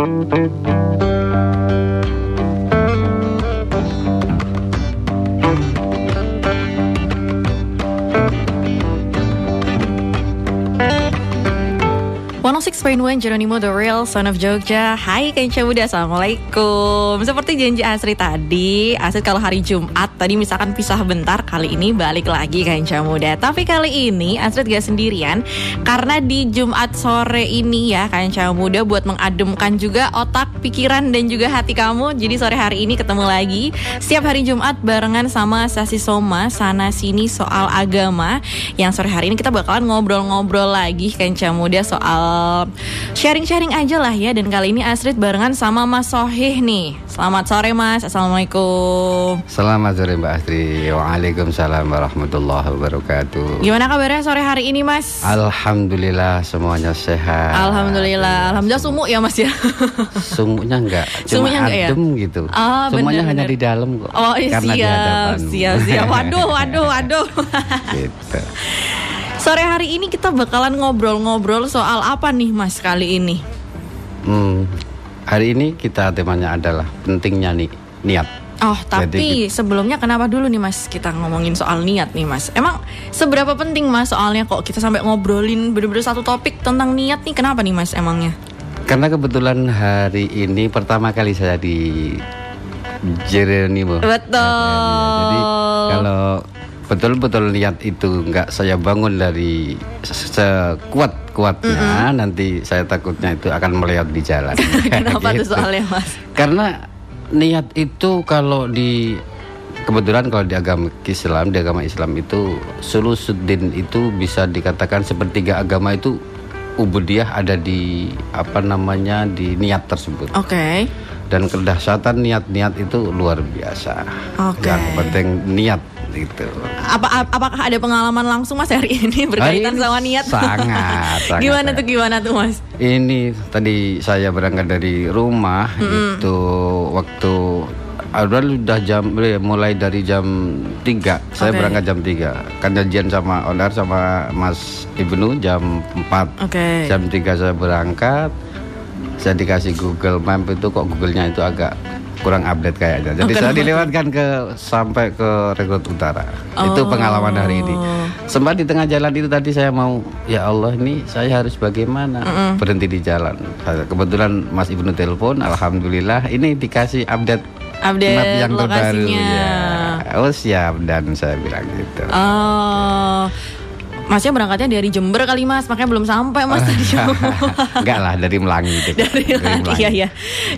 Thank you. 106.1 Jeronimo The Real Son of Jogja. Hai Kenca Muda Assalamualaikum. Seperti janji Asri tadi Asri kalau hari Jumat Tadi misalkan pisah bentar Kali ini balik lagi Kenca Muda. Tapi kali ini Asri gak sendirian Karena di Jumat sore ini ya Kenca Muda Buat mengademkan juga otak, pikiran dan juga hati kamu. Jadi sore hari ini ketemu lagi. Setiap hari Jumat barengan sama Sasi Soma Sana sini soal agama. Yang sore hari ini kita bakalan ngobrol-ngobrol lagi Kenca Muda soal sharing-sharing aja lah ya Dan kali ini Astrid barengan sama Mas Sohih nih. Selamat sore Mas, Assalamualaikum. Selamat sore Mbak Astrid. Waalaikumsalam warahmatullahi wabarakatuh. Gimana kabarnya sore hari ini Mas? Alhamdulillah semuanya sehat. Alhamdulillah, Alhamdulillah sumuk ya Mas ya? Sumuknya enggak, cuma Sumuknya enggak ya? adem gitu. Ah, Semuanya bener, hanya bener. di dalam kok. Oh iya Karena di siap, siap, siap. Waduh, waduh, waduh. Gitu. Sore hari ini kita bakalan ngobrol-ngobrol soal apa nih Mas kali ini? Hmm, Hari ini kita temanya adalah pentingnya nih niat Oh, tapi Jadi sebelumnya kenapa dulu nih Mas kita ngomongin soal niat nih Mas? Emang seberapa penting Mas soalnya kok kita sampai ngobrolin bener-bener satu topik tentang niat nih kenapa nih Mas emangnya? Karena kebetulan hari ini pertama kali saya di Jeronimo Betul. Jadi kalau betul-betul niat itu nggak saya bangun dari se- sekuat-kuatnya nanti saya takutnya itu akan meleot di jalan. Kenapa tuh Gitu. soalnya Mas? Karena niat itu kalau di kebetulan kalau di agama Islam, di agama Islam itu sulusuddin itu bisa dikatakan sepertiga agama itu ubudiyah ada di apa namanya di niat tersebut. Oke. Dan kedahsyatan niat-niat itu luar biasa. Oke. Yang penting niat itu. Apa ap- apakah ada pengalaman langsung Mas hari ini berkaitan Hari sama niat? sangat, sangat, gimana sangat. tuh gimana tuh Mas? Ini tadi saya berangkat dari rumah itu waktu Awal udah jam eh, mulai dari jam 3 Saya Oke. berangkat jam 3 Kan janjian sama Onar sama Mas Ibnu jam 4 Oke. Jam 3 saya berangkat Saya dikasih Google Map itu kok Google-nya itu agak kurang update kayaknya Jadi Oh, saya dilewatkan ke sampai ke Rekrut Utara Itu Oh. pengalaman hari ini Sempat di tengah jalan itu tadi saya mau Ya Allah ini saya harus bagaimana Berhenti di jalan Kebetulan Mas Ibnu telepon Alhamdulillah Ini dikasih update Update map yang terbaru lokasinya. ya. Oh siap dan saya bilang gitu Oh. Masnya berangkatnya dari Jember kali Mas, makanya belum sampai Mas tadi. Enggak lah dari Melangi gitu. dari lagi ya ya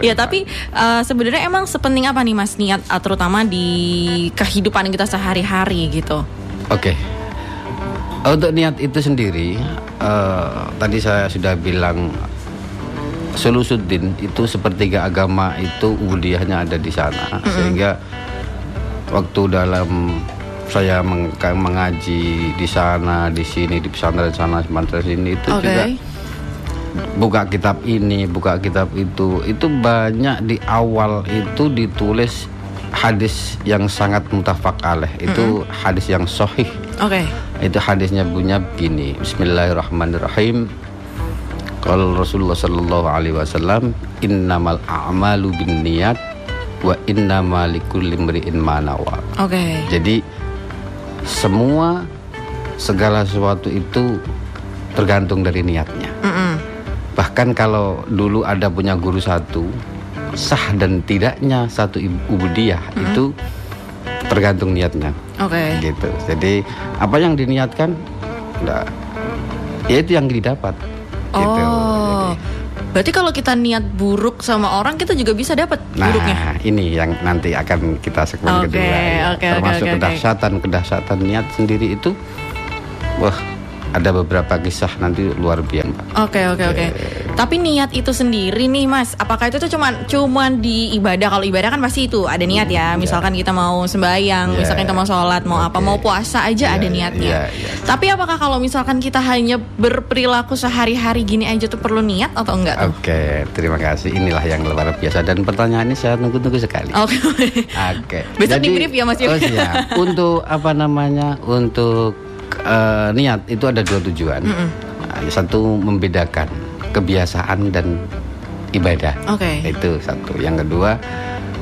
ya tapi eh, sebenarnya emang sepenting apa nih mas? Niat eh, terutama di kehidupan kita sehari-hari gitu. Oke. Untuk niat itu sendiri, eh, tadi saya sudah bilang Solusuddin itu sepertiga agama itu ubudiyahnya ada di sana, sehingga waktu dalam saya meng- mengaji di sana, di sini, di pesantren sana, pesantren sini itu oke juga buka kitab ini, buka kitab itu, itu banyak di awal itu ditulis hadis yang sangat mutafak alaih. Itu hadis yang sahih. oke Itu hadisnya punya begini. Bismillahirrahmanirrahim. Kalau Rasulullah Shallallahu Alaihi Wasallam, innamal a'malu bin niat wa innamal likulli imri'in ma nawa." oke Jadi semua segala sesuatu itu tergantung dari niatnya. Mm-mm. Bahkan kalau dulu ada punya guru satu, sah dan tidaknya satu ibu- ubudiyah itu tergantung niatnya. oke Gitu. Jadi apa yang diniatkan, enggak, ya itu yang didapat. Gitu. Berarti kalau kita niat buruk sama orang kita juga bisa dapat Nah, buruknya ini yang nanti akan kita segmen Oke, kedua. ya. oke, Termasuk oke. kedahsyatan, kedahsyatan niat sendiri itu, wah, ada beberapa kisah nanti luar biasa. Pak. Oke oke oke. Tapi niat itu sendiri nih Mas, apakah itu tuh cuman cuman di ibadah? Kalau ibadah kan pasti itu ada niat ya. Misalkan kita mau sembahyang, Iya. misalkan kita mau sholat, mau apa, Oke. mau puasa aja Iya, ada niatnya. iya, iya. Tapi apakah kalau misalkan kita hanya berperilaku sehari-hari gini aja tuh perlu niat atau enggak tuh? Oke, terima kasih. Inilah yang luar biasa dan pertanyaan ini saya tunggu-tunggu sekali. Oke. Oke. Besok di-brief ya, Mas Yuk. Oh siap. Untuk apa namanya? Untuk eh, niat itu ada dua tujuan. Nah, Satu membedakan kebiasaan dan ibadah. Oke. Itu satu. Yang kedua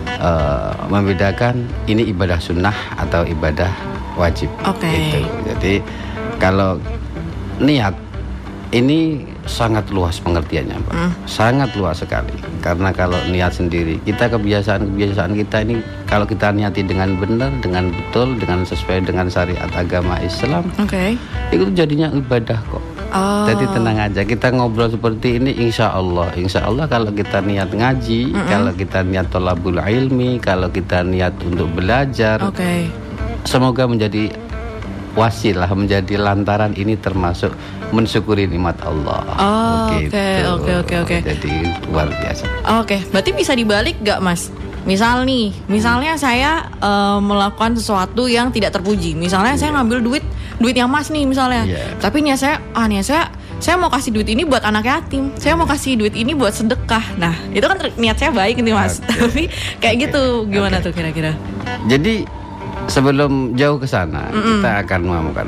eh, membedakan ini ibadah sunnah atau ibadah wajib. Oke. Gitu. Jadi kalau niat ini sangat luas pengertiannya, Pak. Hmm. Sangat luas sekali. Karena kalau niat sendiri, kita kebiasaan-kebiasaan kita ini kalau kita niati dengan benar, dengan betul, dengan sesuai dengan syariat agama Islam, Oke. itu jadinya ibadah kok. Oh. Jadi tenang aja kita ngobrol seperti ini insya Allah Insya Allah kalau kita niat ngaji Kalau kita niat tolabul ilmi Kalau kita niat untuk belajar Oke. Semoga menjadi wasilah Menjadi lantaran ini termasuk mensyukuri nikmat Allah Begitu. oke, oke, oke, oke. Jadi luar biasa Oke, berarti bisa dibalik gak mas? Misal nih, misalnya saya eh, melakukan sesuatu yang tidak terpuji. Misalnya saya ngambil duit, duit yang mas nih misalnya. Iya. Tapi niat saya, ah niat saya, saya mau kasih duit ini buat anak yatim. Saya mau kasih duit ini buat sedekah. Nah, itu kan niat saya baik nih mas. Oke. Tapi kayak Oke, gitu, gimana oke. tuh kira-kira? Jadi sebelum jauh ke sana kita akan mengamukan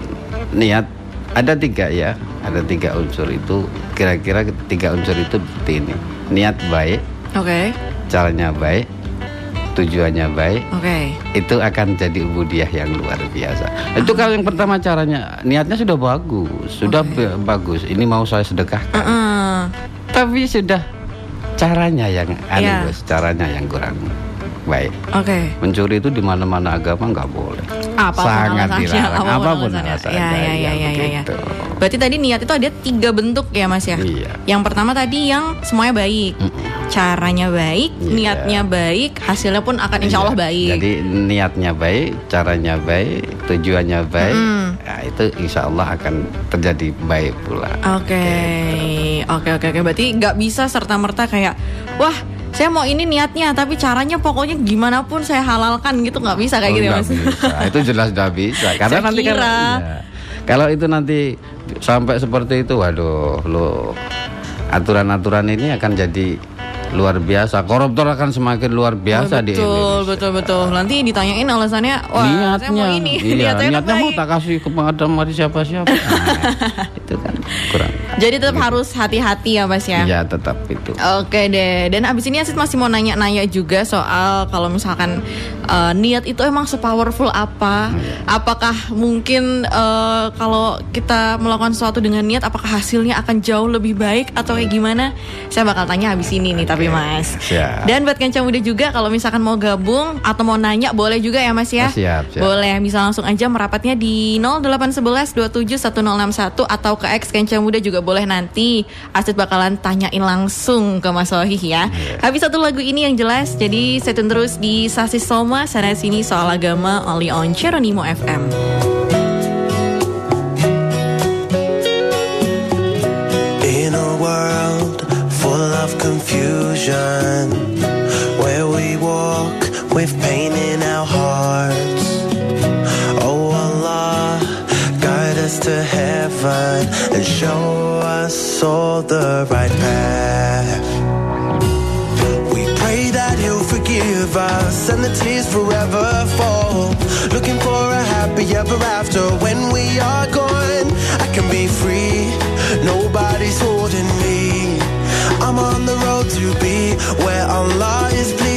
niat ada tiga ya ada tiga unsur itu. Kira-kira tiga unsur itu seperti ini. Niat baik Oke, caranya baik tujuannya baik oke. itu akan jadi ubudiah yang luar biasa. Itu kalau yang pertama caranya niatnya sudah bagus sudah ba- bagus. Ini mau saya sedekahkan? Heeh. tapi sudah caranya yang Iya. bos, caranya yang kurang baik Oke. Mencuri itu di mana-mana agama nggak boleh. Apa pun Sangat dilarang. apa pun Apa pun alasannya. Ya, ya, ya, ya, ya, ya. begitu. Berarti tadi niat itu ada tiga bentuk ya mas ya? Iya. Yang pertama tadi yang semuanya baik, caranya baik, Iya. niatnya baik, hasilnya pun akan insya Allah Iya. baik. Jadi niatnya baik, caranya baik, tujuannya baik, Mm. nah, itu insya Allah akan terjadi baik pula. Oke, oke, oke, oke. Berarti nggak bisa serta merta kayak, wah, saya mau ini niatnya, tapi caranya pokoknya gimana pun saya halalkan gitu nggak bisa kayak Oh, gitu ya nggak mas? bisa. Itu jelas tidak bisa. Karena Saya nanti kan kira. iya. kalau itu nanti sampai seperti itu, waduh, lo aturan-aturan ini akan jadi luar biasa. Koruptor akan semakin luar biasa di betul, Indonesia. betul, betul. Nanti ditanyain alasannya, wah, niatnya, saya mau ini, iya, niat saya niatnya mau tak kasih kepada mari siapa-siapa. Nah, itu kan kurang. Jadi tetap harus hati-hati ya mas ya. Iya tetap itu. Oke deh, dan abis ini Asit masih mau nanya-nanya juga soal kalau misalkan eh, niat itu emang sepowerful apa? Apakah mungkin eh, kalau kita melakukan sesuatu dengan niat, apakah hasilnya akan jauh lebih baik atau kayak gimana? Saya bakal tanya abis ini nih, tapi mas. Siap. Dan buat Kenca Muda juga, kalau misalkan mau gabung atau mau nanya, boleh juga ya mas ya? Ah, siap, siap. Boleh, bisa langsung aja merapatnya di 0811 27 1061 atau ke X Kenca Muda juga boleh nanti. Asit bakalan tanyain langsung ke Mas Wahih ya. Iya. Habis satu lagu ini yang jelas, jadi stay tune terus di Sasis Soma sana sini soal agama only on Cheronimo FM. Confusion, where we walk with pain in our hearts. Oh Allah, guide us to heaven and show us all the right path. We pray that He'll forgive us and the tears forever fall. Looking for a happy ever after when we are gone. I can be free, nobody's holding me. On the road to be where Allah is pleased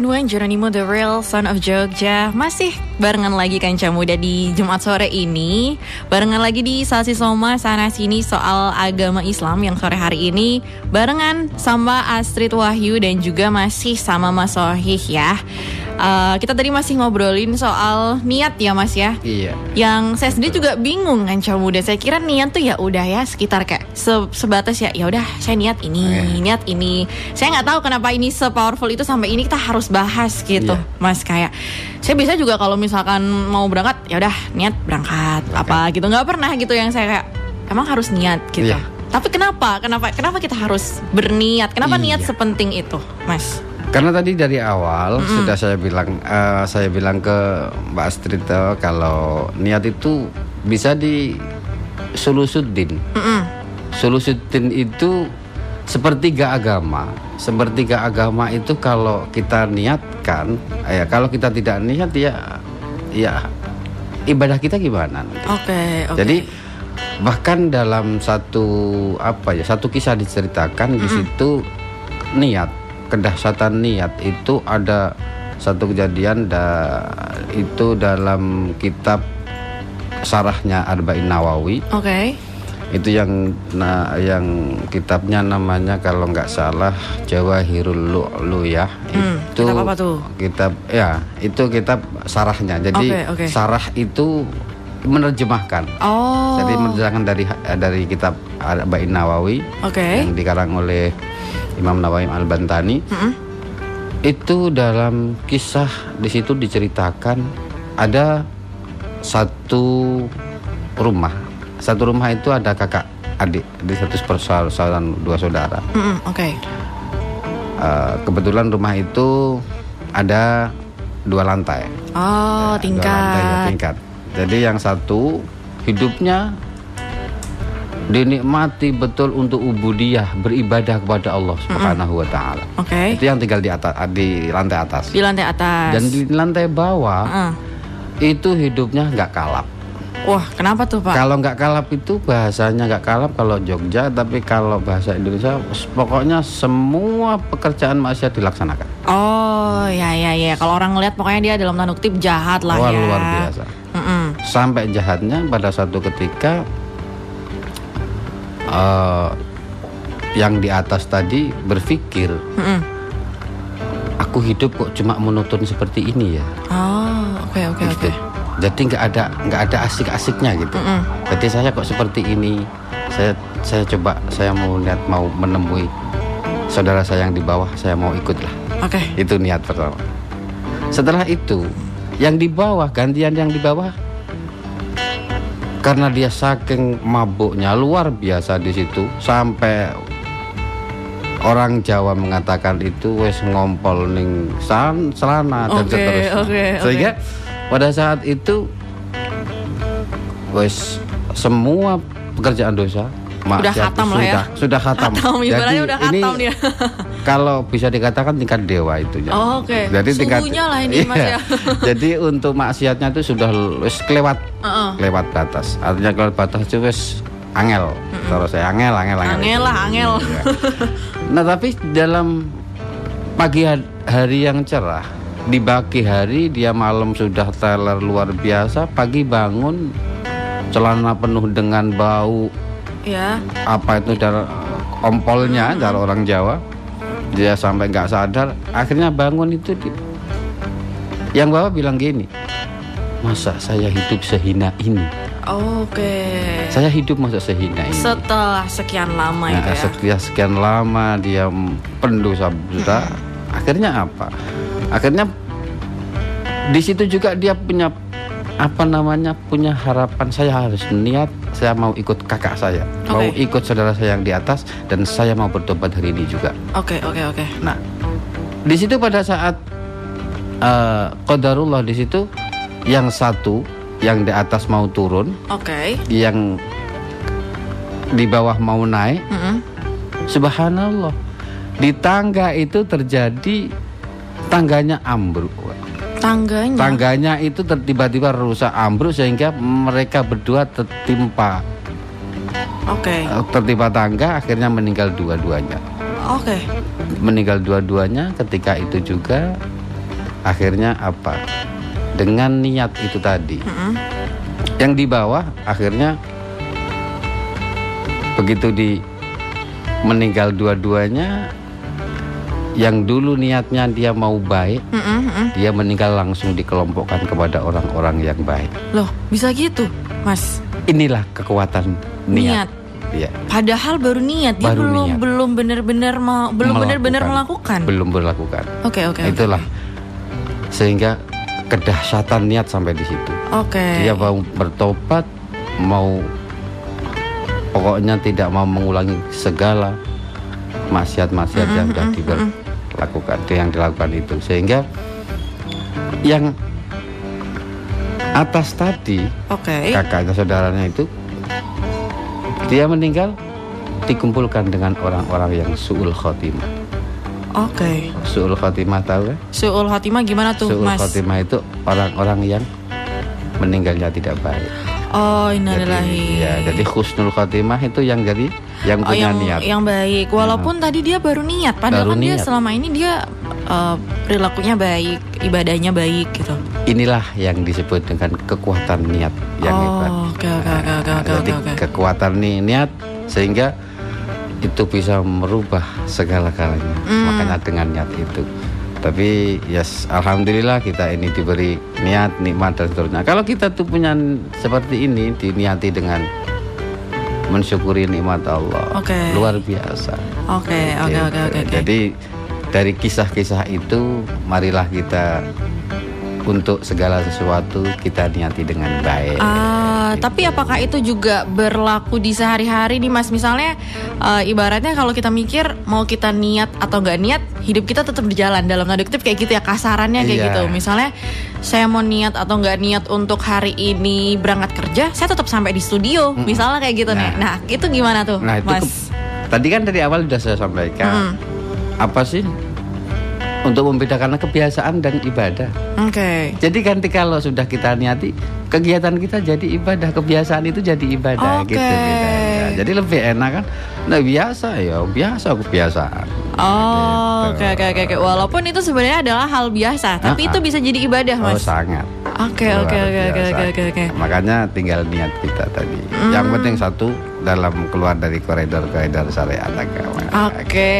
106.1 Jeronimo The Real Son of Jogja. Masih barengan lagi Kanca Muda di Jumat sore ini. Barengan lagi di Salsi Soma sana sini soal agama Islam yang sore hari ini. Barengan sama Astrid Wahyu dan juga masih sama Mas Sohih ya. Uh, kita tadi masih ngobrolin soal niat ya Mas ya. Iya. yang saya sendiri juga bingung kan muda. Saya kira niat tuh ya udah ya sekitar kayak se- sebatas ya ya udah saya niat ini Oke. niat ini saya nggak tahu kenapa ini sepowerful itu sampai ini kita harus bahas gitu Iya. mas kayak saya bisa juga kalau misalkan mau berangkat ya udah niat berangkat apa gitu nggak pernah gitu yang saya kayak emang harus niat gitu Iya. tapi kenapa kenapa kenapa kita harus berniat kenapa niat Iya. sepenting itu mas Karena tadi dari awal sudah saya bilang eh, saya bilang ke Mbak Astrid eh, kalau niat itu bisa di sulusuddin. Mm-mm. Sulusuddin itu sepertiga agama. Sepertiga agama itu kalau kita niatkan, ya kalau kita tidak niat ya ya ibadah kita gimana nanti. oke oke Jadi bahkan dalam satu apa ya satu kisah diceritakan di situ niat kedahsyatan niat itu ada satu kejadian da, itu dalam kitab sarahnya Arba'in Nawawi oke itu yang nah, yang kitabnya namanya kalau nggak salah Jawahirul Lu'lu ya. Hmm, itu kitab apa tuh? kitab ya itu kitab sarahnya. Jadi Oke, oke. sarah itu menerjemahkan. Oh. Jadi menerjemahkan dari dari kitab Arba'in Nawawi oke. yang dikarang oleh Imam Nawawi Al Bantani Mm-mm. itu dalam kisah di situ diceritakan ada satu rumah satu rumah itu ada kakak adik. Di satu persaudaraan dua saudara. Mm-mm, oke. Eh, kebetulan rumah itu ada dua lantai. Oh, Ya, dua lantai, ya, tingkat. tingkat. Jadi yang satu hidupnya dinikmati betul untuk ubudiyah beribadah kepada Allah Subhanahu wa taala. Oke. itu yang tinggal di atas di lantai atas. Di lantai atas. dan di lantai bawah Heeh. itu hidupnya nggak kalap Wah, kenapa tuh, Pak? kalau nggak kalap itu bahasanya nggak kalap kalau Jogja tapi kalau bahasa Indonesia pokoknya semua pekerjaan maksiat dilaksanakan Oh, ya ya ya. Kalau orang ngeliat pokoknya dia dalam tanda kutip jahat lah Wah, ya. luar biasa Mm-mm. sampai jahatnya pada satu ketika eh, yang di atas tadi berpikir Mm-mm. aku hidup kok cuma monoton seperti ini ya Oh, oke oke oke. gitu. Jadi nggak ada nggak ada asik-asiknya gitu. Mm-mm. Jadi saya kok seperti ini. Saya saya coba saya mau lihat mau menemui saudara saya yang di bawah. Saya mau ikut lah. Oke. Itu niat pertama. Setelah itu yang di bawah gantian yang di bawah karena dia saking mabuknya luar biasa di situ sampai orang Jawa mengatakan itu wes ngompol ning san celana dan Oke, seterusnya. oke, oke. Sehingga pada saat itu wes semua pekerjaan dosa Udah maksiat khatam lah ya. sudah, Sudah khatam. Khatam, ibaratnya udah ini khatam dia. kalau bisa dikatakan tingkat dewa itu. Oh, oke. Jadi tingkat lah ini, Mas, Iya. ya. Jadi untuk maksiatnya itu sudah wes kelewat Heeh. lewat batas. Artinya kelewat batas itu wes angel. Terus saya angel, angel, angel. Angel lah, angel. Iya. Nah tapi dalam pagi ha- hari yang cerah, di pagi hari dia malam sudah teler luar biasa, pagi bangun celana penuh dengan bau. Ya. apa itu dar kompolnya dari orang Jawa. Dia sampai nggak sadar akhirnya bangun itu di, yang bawa bilang gini masa saya hidup sehina ini? Oke. saya hidup masa sehina ini. Setelah sekian lama Nah, itu ya. sekian sekian lama dia pendosa besar akhirnya apa akhirnya di situ juga dia punya apa namanya punya harapan saya harus niat saya mau ikut kakak saya mau Oke. ikut saudara saya yang di atas dan saya mau bertobat hari ini juga Oke oke oke. nah di situ pada saat eh, qadarullah di situ yang satu yang di atas mau turun Oke. yang di bawah mau naik Mm-mm. Subhanallah. Di tangga itu terjadi tangganya ambruk. Tangganya. Tangganya itu tiba-tiba rusak ambruk sehingga mereka berdua tertimpa Oke. eh, tertimpa tangga akhirnya meninggal dua-duanya. Oke. Meninggal dua-duanya ketika itu juga akhirnya apa? Dengan niat itu tadi. Mm-mm. Yang di bawah akhirnya begitu di meninggal dua-duanya yang dulu niatnya dia mau baik Mm-mm, mm-mm. dia meninggal langsung dikelompokkan kepada orang-orang yang baik Loh, bisa gitu, Mas? inilah kekuatan niat, Niat. Iya, Padahal baru niat, dia Baru belum niat. belum benar-benar mau belum benar-benar melakukan. belum berlakukan Oke, oke. oke. itulah sehingga kedahsyatan niat sampai di situ Oke. dia mau bertobat mau pokoknya tidak mau mengulangi segala maksiat-maksiat yang sudah dilakukan yang dilakukan itu sehingga yang atas tadi Oke. kakaknya saudaranya itu dia meninggal dikumpulkan dengan orang-orang yang suul khotimah Oke. suul khotimah tahu kan Suul Khotimah gimana tuh, suul Mas? khotimah itu orang-orang yang meninggalnya tidak baik Oh, jadi, innalillahi. ya, jadi khusnul khotimah itu yang jadi yang Oh, punya yang niat yang baik. Walaupun tadi dia baru niat, padahal Baru kan dia niat. selama ini dia eh, perilakunya baik, ibadahnya baik gitu. inilah yang disebut dengan kekuatan niat yang Oh, hebat oke, oke, oke, jadi oke, oke. kekuatan ni niat sehingga itu bisa merubah segala-galanya Hmm. makanya dengan niat itu tapi yes alhamdulillah kita ini diberi niat nikmat dan seterusnya kalau kita tuh punya seperti ini diniati dengan mensyukuri nikmat Allah Oke. luar biasa Oke, Gitu. oke, oke, oke. jadi dari kisah-kisah itu marilah kita untuk segala sesuatu kita niati dengan baik Ah, tapi apakah itu juga berlaku di sehari-hari nih Mas? Misalnya eh, ibaratnya kalau kita mikir mau kita niat atau nggak niat, hidup kita tetap di jalan dalam tanda kutip kayak gitu ya kasarannya kayak Iya. gitu. Misalnya saya mau niat atau nggak niat untuk hari ini berangkat kerja, saya tetap sampai di studio. Misalnya kayak gitu nih. Nah, itu gimana tuh, Nah itu Mas? ke- tadi kan dari awal sudah saya sampaikan Mm. apa sih untuk membedakan kebiasaan dan ibadah. Oke. Jadi kan kalau sudah kita niati kegiatan kita jadi ibadah, kebiasaan itu jadi ibadah Oke. gitu bedanya. Jadi lebih enak kan. Nah biasa ya biasa kebiasaan. Oh, oke oke oke. Walaupun itu sebenarnya adalah hal biasa, tapi Ah, itu ah. bisa jadi ibadah, Oh Mas. sangat. Oke oke oke oke oke oke. Makanya tinggal niat kita tadi. Yang Hmm. penting satu dalam keluar dari koridor-koridor syariat agama. Oke,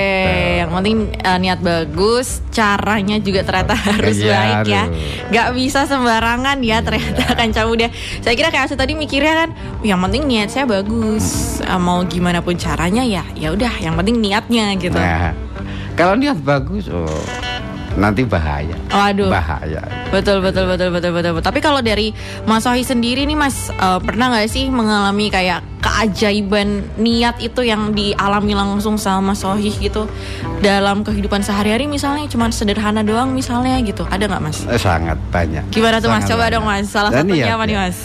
yang penting eh, niat bagus, caranya juga ternyata harus Iya, baik ya. Gak bisa sembarangan ya ternyata kan muda. Saya kira kayak tadi mikirnya kan, yang penting niat saya bagus, Eh, mau gimana pun caranya ya, ya udah, yang penting niatnya gitu. Nah, kalau niat bagus, oh nanti bahaya. Waduh. Bahaya. Betul betul betul betul betul. betul. Tapi kalau dari Mas Sohi sendiri nih Mas eh, pernah nggak sih mengalami kayak keajaiban niat itu yang dialami langsung sama Mas Sohi gitu dalam kehidupan sehari-hari misalnya cuman sederhana doang misalnya gitu ada nggak Mas? Eh, sangat banyak. Gimana tuh Mas? Sangat Coba banyak. dong Mas. Salah Dan satunya niat, apa nih. Mas?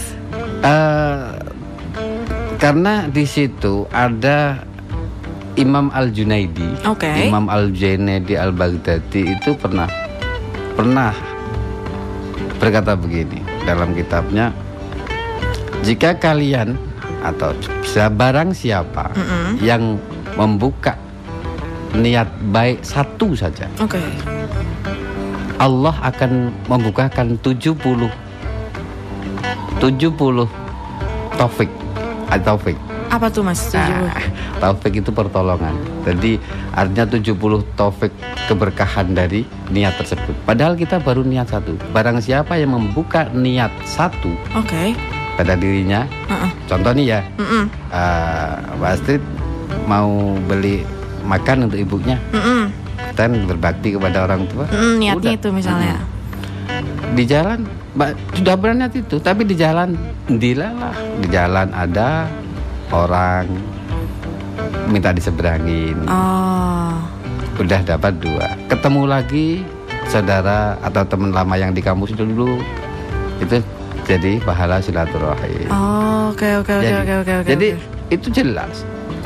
Eh, karena di situ ada Imam Al Junaidi, Oke. Imam Al Junaidi Al Baghdadi itu pernah pernah berkata begini dalam kitabnya, jika kalian atau barang siapa Mm-mm. yang membuka niat baik satu saja, Oke. Allah akan membukakan 70 70 taufik Ah, taufik Apa tuh Mas? Nah, taufik itu pertolongan. Jadi artinya 70 taufik keberkahan dari niat tersebut. Padahal kita baru niat satu. Barang siapa yang membuka niat satu Oke. pada dirinya, Heeh. contoh nih ya, Mm-mm. eh, Mbak Astrid mau beli makan untuk ibunya, Mm-mm. dan berbakti kepada orang tua. Mm-mm, niatnya Udah. itu misalnya. di jalan Mbak sudah berniat itu tapi di jalan dilalah di jalan ada orang minta diseberangin Oh. udah dapat dua ketemu lagi saudara atau teman lama yang di kampus dulu itu jadi pahala silaturahim Oh, Oke oke oke oke oke oke. jadi itu jelas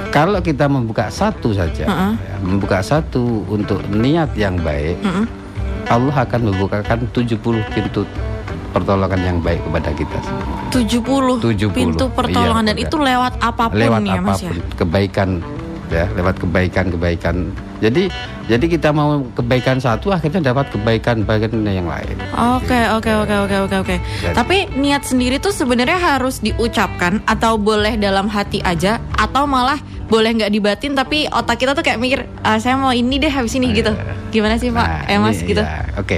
kalau kita membuka satu saja Heeh. ya, membuka satu untuk niat yang baik Mm-mm. Allah akan membukakan 70 pintu pertolongan yang baik kepada kita. 70, 70. pintu pertolongan Iya, dan itu lewat apa pun lewat ya Mas ya. kebaikan ya lewat kebaikan-kebaikan. Jadi jadi kita mau kebaikan satu akhirnya dapat kebaikan-kebaikan yang lain. Oke, oke, oke, oke, oke, oke. Jadi- Tapi niat sendiri tuh sebenarnya harus diucapkan atau boleh dalam hati aja atau malah boleh nggak dibatin tapi otak kita tuh kayak mikir "Ah, saya mau ini deh habis ini gitu. Gimana sih Pak? Nah, eh Mas ini gitu. ya, Oke.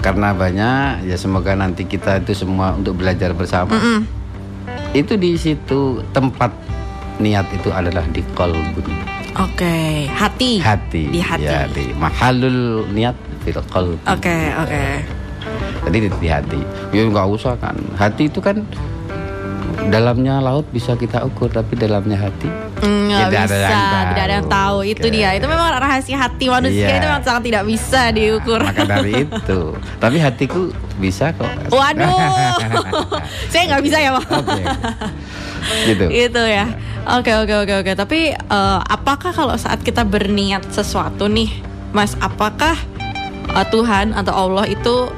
Karena banyak ya semoga nanti kita itu semua untuk belajar bersama. Mm-mm. Itu di situ tempat niat itu adalah di kolbun Oke, hati. hati. Di hati. Ya, di mahalul niat fil qalbi. Oke, oke. Jadi di, di hati. Ya nggak usah kan. Hati itu kan dalamnya laut bisa kita ukur tapi dalamnya hati Mm, Nggak Tidak ada bisa, yang tahu. tidak ada yang tahu. Itu dia. Itu memang rahasia hati manusia Iya. itu memang sangat tidak bisa diukur. maka dari itu tapi hatiku bisa kok Waduh, saya nggak bisa ya Pak. Oke. gitu Itu ya. Oke oke oke oke. Tapi eh, apakah kalau saat kita berniat sesuatu nih, Mas, apakah eh, Tuhan atau Allah itu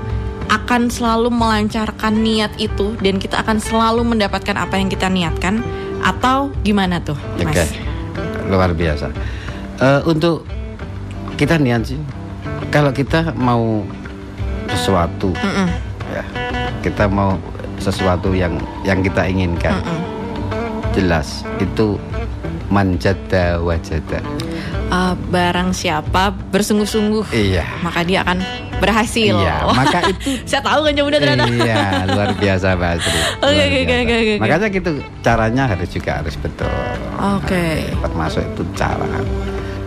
akan selalu melancarkan niat itu dan kita akan selalu mendapatkan apa yang kita niatkan atau gimana tuh, Mas? luar biasa. Eh, untuk kita niat sih, kalau kita mau sesuatu, Mm-mm. ya, kita mau sesuatu yang yang kita inginkan, Mm-mm. jelas itu manjada wajada. Eh, barang siapa bersungguh-sungguh, Iya. maka dia akan berhasil. Iya, maka itu saya tahu kan udah ternyata. Iya, luar biasa Mbak. Oke, oke, oke, oke. Makanya gitu caranya harus juga harus betul. Oke. Termasuk itu cara.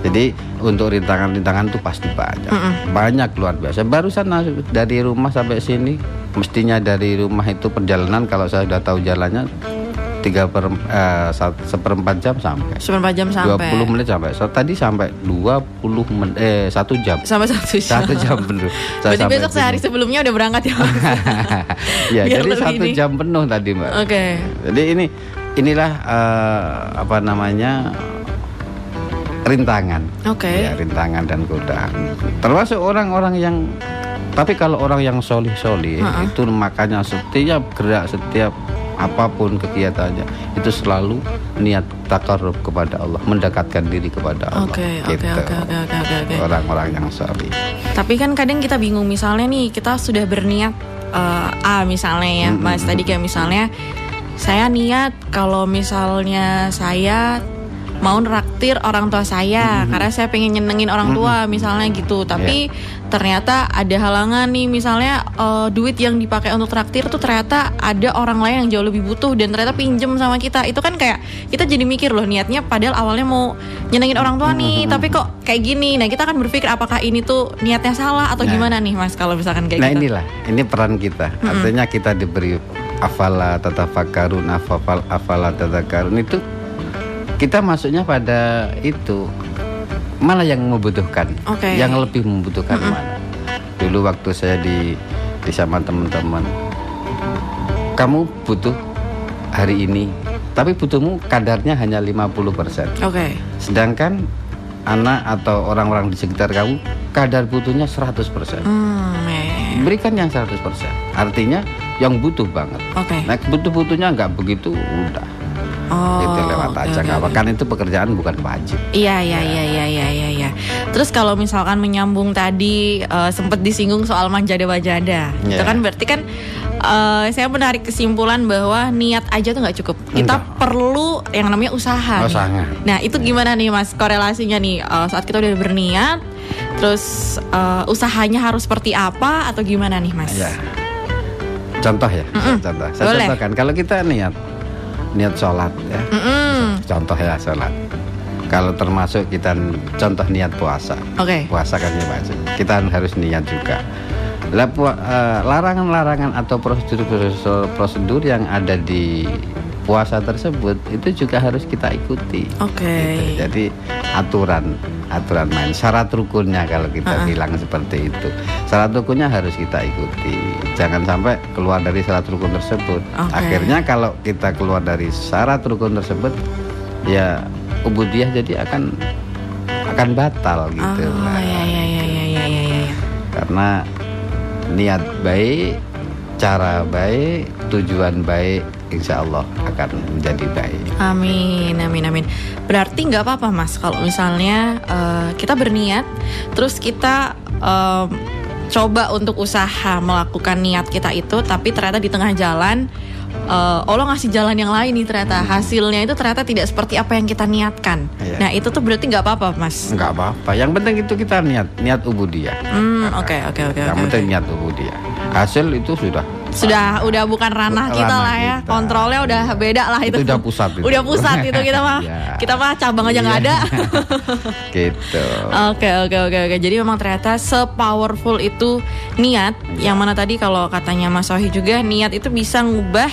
Jadi untuk rintangan-rintangan itu pasti banyak. Banyak luar biasa. Barusan dari rumah sampai sini mestinya dari rumah itu perjalanan kalau saya sudah tahu jalannya tiga per sat- seperempat jam sampai. Seperempat jam sampai. 20 menit sampai. So, tadi sampai 20 menit eh satu jam. Sampai satu jam. Satu jam penuh. Berarti sampai besok sini. sehari sebelumnya udah berangkat ya. Ya, Biar jadi satu ini. jam penuh tadi mbak. Oke. Jadi ini inilah eh, apa namanya rintangan. Oke. Ya, rintangan dan godaan. Termasuk orang-orang yang tapi kalau orang yang solih-solih Ha-ha. itu makanya setiap gerak setiap apa pun kegiatannya itu selalu niat takarrub kepada Allah, mendekatkan diri kepada Allah. Oke, oke, Gitu. oke, oke. Orang-orang yang solih. Tapi kan kadang kita bingung misalnya nih kita sudah berniat eh, A misalnya ya, Mm, mm, Mas tadi kayak misalnya saya niat kalau misalnya saya mau neraktir orang tua saya karena saya pengen nyenengin orang tua misalnya gitu. Tapi ternyata ada halangan nih misalnya eh, duit yang dipakai untuk traktir tuh ternyata ada orang lain yang jauh lebih butuh dan ternyata pinjem sama kita. Itu kan kayak kita jadi mikir loh niatnya padahal awalnya mau nyenengin orang tua nih tapi kok kayak gini? Nah kita kan berpikir apakah ini tuh niatnya salah atau Nah. gimana nih mas kalau misalkan kayak nah gitu? inilah, ini peran kita. Artinya kita diberi afala tatafakkarun afal afala tatakarun itu kita masuknya pada itu malah yang membutuhkan, Oke. yang lebih membutuhkan mana. Dulu waktu saya di di sama teman-teman, kamu butuh hari ini, tapi butuhmu kadarnya hanya 50%. oke Sedangkan anak atau orang-orang di sekitar kamu kadar butuhnya 100%. hmm. Berikan yang 100%. Artinya yang butuh banget. oke Nah, butuh-butuhnya nggak begitu udah. Oh itu lewat aja nggak apa oke. kan itu pekerjaan bukan wajib. Iya iya iya iya iya iya. iya. Terus kalau misalkan menyambung tadi eh, sempat disinggung soal manjada wajada, itu Iya. kan berarti kan eh, saya menarik kesimpulan bahwa niat aja tuh nggak cukup. Kita Enggak. perlu yang namanya usaha. Oh, sangat. Nah itu gimana nih mas korelasinya nih eh, saat kita udah berniat, terus eh, usahanya harus seperti apa atau gimana nih mas? Ya. Contoh ya, contoh. Saya Boleh. contohkan kalau kita niat niat sholat ya. Mm-mm. Contoh ya sholat. Kalau termasuk kita contoh niat puasa. Oke. puasa kan ya kita harus niat juga eh, larangan-larangan atau prosedur-prosedur prosedur yang ada di puasa tersebut itu juga harus kita ikuti Oke. Gitu. jadi aturan aturan main syarat rukunnya kalau kita Uh-uh. bilang seperti itu syarat rukunnya harus kita ikuti jangan sampai keluar dari syarat rukun tersebut Oke. akhirnya kalau kita keluar dari syarat rukun tersebut ya ubudiyah jadi akan akan batal gitu Oh Nah, ya ya ya ya ya ya ya. karena niat baik cara baik tujuan baik insya Allah akan menjadi baik Amin, amin, amin. Berarti nggak apa-apa mas kalau misalnya eh, kita berniat, terus kita em, coba untuk usaha melakukan niat kita itu, tapi ternyata di tengah jalan eh, Allah ngasih jalan yang lain nih ternyata hasilnya itu ternyata tidak seperti apa yang kita niatkan. Iya. Nah itu tuh berarti nggak apa-apa mas. nggak apa-apa yang penting itu kita niat niat ubudiyah Hmm, oke, oke, oke, yang oke, penting oke. niat ubudiyah hasil itu sudah Sudah, udah bukan ranah kita Ranah lah ya. kita. Kontrolnya udah beda lah itu. Itu udah pusat itu. Udah pusat itu kita mah. Iya. Kita mah cabang aja nggak Iya. ada. gitu Oke oke oke oke. Jadi memang ternyata sepowerful itu niat. Yang mana tadi kalau katanya Mas Sohi juga niat itu bisa ngubah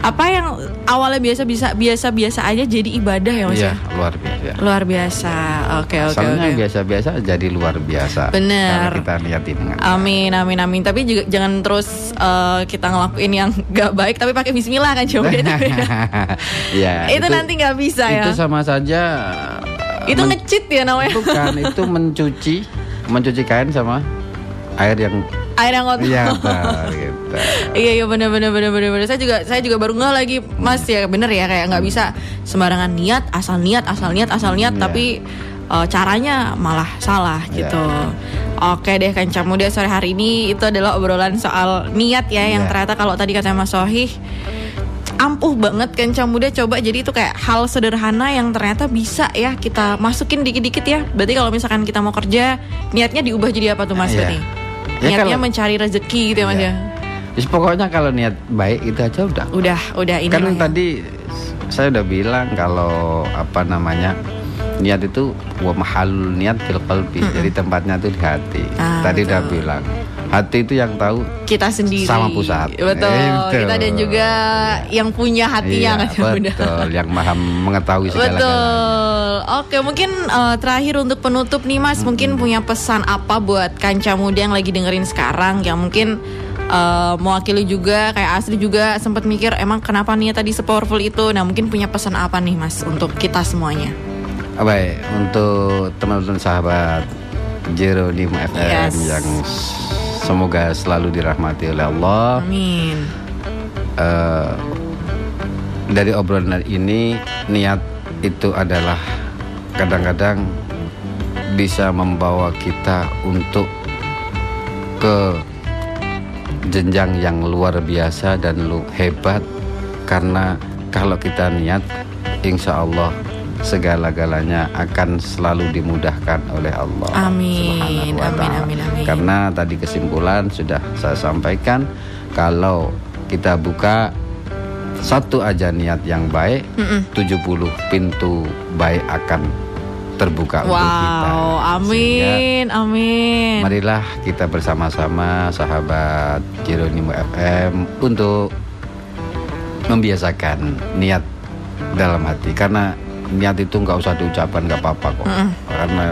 apa yang awalnya biasa bisa biasa biasa aja jadi ibadah ya Mas. iya ya? luar biasa Luar biasa. Oke oke oke. biasa-biasa jadi luar biasa Bener. Kalau kita niatin Amin amin amin. Tapi juga jangan terus eh, kita ngelakuin yang gak baik tapi pakai Bismillah kan coba itu beda. ya, itu, nanti nggak bisa ya. itu sama saja Itu men- ngecit ya namanya. bukan itu mencuci mencuci kain sama air yang Air yang kotor. iya benar gitu Iya iya benar benar benar benar benar. Saya juga saya juga baru nggak lagi Mas ya bener ya kayak nggak bisa sembarangan niat asal niat asal niat asal niat Iya. tapi eh, caranya malah salah Iya. gitu. Oke deh Kanca Muda sore hari ini itu adalah obrolan soal niat ya yang Iya. ternyata kalau tadi kata Mas Sohih ampuh banget Kanca Muda coba jadi itu kayak hal sederhana yang ternyata bisa ya kita masukin dikit-dikit ya. Berarti kalau misalkan kita mau kerja niatnya diubah jadi apa tuh Mas Iya. berarti? Ya, Niatnya kalau- mencari rezeki gitu ya Mas Iya. ya. Pokoknya kalau niat baik itu aja udah Udah, udah ini kan ya. tadi saya udah bilang kalau apa namanya niat itu wa mahalul niat fil qalbi jadi tempatnya itu di hati Ah, tadi udah betul. bilang hati itu yang tahu kita sendiri Sama pusat. betul Itu. kita dan juga yang punya hatinya Iya, kan udah betul yang maha mengetahui segala Betul. Oke, mungkin eh, terakhir untuk penutup nih Mas, mungkin punya pesan apa buat kanca muda yang lagi dengerin sekarang yang mungkin eh, mewakili juga kayak Asri juga sempat mikir emang kenapa nih tadi sepowerful itu. Nah, mungkin punya pesan apa nih Mas untuk kita semuanya? Baik, untuk teman-teman sahabat Jeronimo FM Yes. yang semoga selalu dirahmati oleh Allah. Amin. Eh, dari obrolan ini niat itu adalah kadang-kadang bisa membawa kita untuk ke jenjang yang luar biasa dan lu hebat karena kalau kita niat insya Allah segala-galanya akan selalu dimudahkan oleh Allah Amin, amin, amin, amin. karena tadi kesimpulan sudah saya sampaikan kalau kita buka satu aja niat yang baik Mm-mm. 70 pintu baik akan terbuka untuk kita Wow, Sehingga amin, amin. Marilah kita bersama-sama sahabat Jeronimo FM untuk membiasakan niat dalam hati karena niat itu nggak usah diucapkan nggak apa-apa kok Mm-mm. karena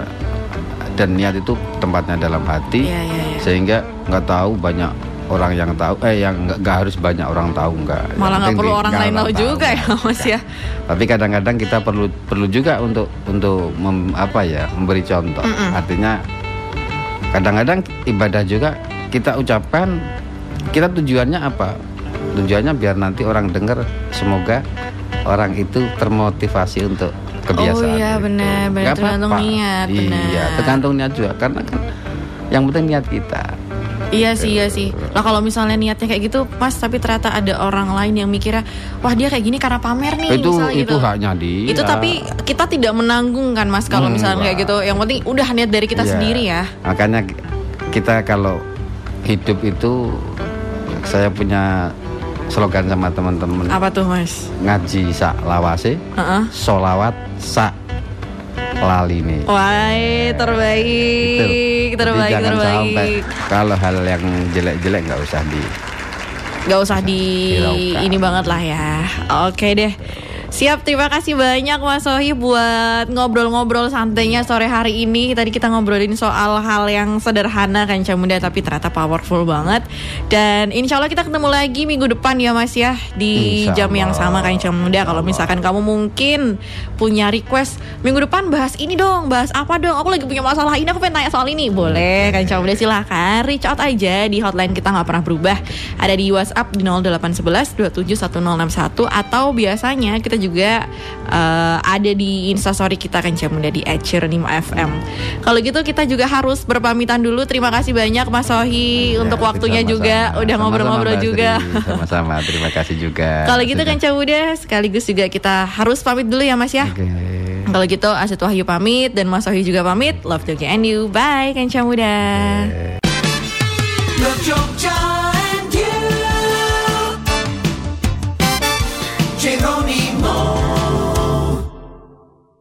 dan niat itu tempatnya dalam hati Iya, iya, iya. sehingga nggak tahu banyak orang yang tahu eh yang nggak harus banyak orang tahu nggak Malah nggak perlu di- orang lain tahu juga ya, Mas ya. tapi kadang-kadang kita perlu perlu juga untuk untuk mem- apa ya memberi contoh Mm-mm. artinya kadang-kadang ibadah juga kita ucapkan kita tujuannya apa tujuannya biar nanti orang dengar semoga orang itu termotivasi untuk kebiasaan Oh iya, benar, benar. Tergantung niat, iya benar. tergantung niat juga karena kan yang penting niat kita Iya sih, iya sih. Lah kalau misalnya niatnya kayak gitu, Mas, tapi ternyata ada orang lain yang mikirnya, wah dia kayak gini karena pamer nih, itu misalnya itu gitu. haknya dia Itu tapi kita tidak menanggung kan, Mas, kalau misalnya kayak gitu. Yang penting udah niat dari kita Iya. sendiri ya. Makanya kita kalau hidup itu saya punya slogan sama teman-teman Apa tuh, Mas? ngaji sak lawase, Heeh. solawat sak laline. Wah, terbaik, terbaik, Jadi jangan sampai terbaik. kalau hal yang jelek-jelek nggak usah di Gak usah di ini banget lah ya. Oke deh. Siap, terima kasih banyak Mas Sohi buat ngobrol-ngobrol santainya sore hari ini. Tadi kita ngobrolin soal hal yang sederhana kan Muda tapi ternyata powerful banget. Dan insya Allah kita ketemu lagi minggu depan ya Mas ya di Insya jam yang sama kan Muda. Kalau misalkan kamu mungkin punya request minggu depan bahas ini dong, bahas apa dong? Aku lagi punya masalah ini, aku pengen tanya soal ini. Boleh kan Muda silahkan reach out aja di hotline kita nggak pernah berubah. Ada di WhatsApp di 0811 271061 atau biasanya kita juga uh, ada di instastory kita kan Muda di @cirenima FM. Kalau gitu kita juga harus berpamitan dulu. Terima kasih banyak Mas Sohi Ya, untuk waktunya sama-sama. juga udah ngobrol-ngobrol juga. Sama-sama, terima kasih juga. Kalau gitu kan Muda sekaligus juga kita harus pamit dulu ya Mas ya. Oke. Kalau gitu Asit Wahyu pamit dan Mas Sohi juga pamit. Love to and you. Bye Kanca Muda. Love Jogja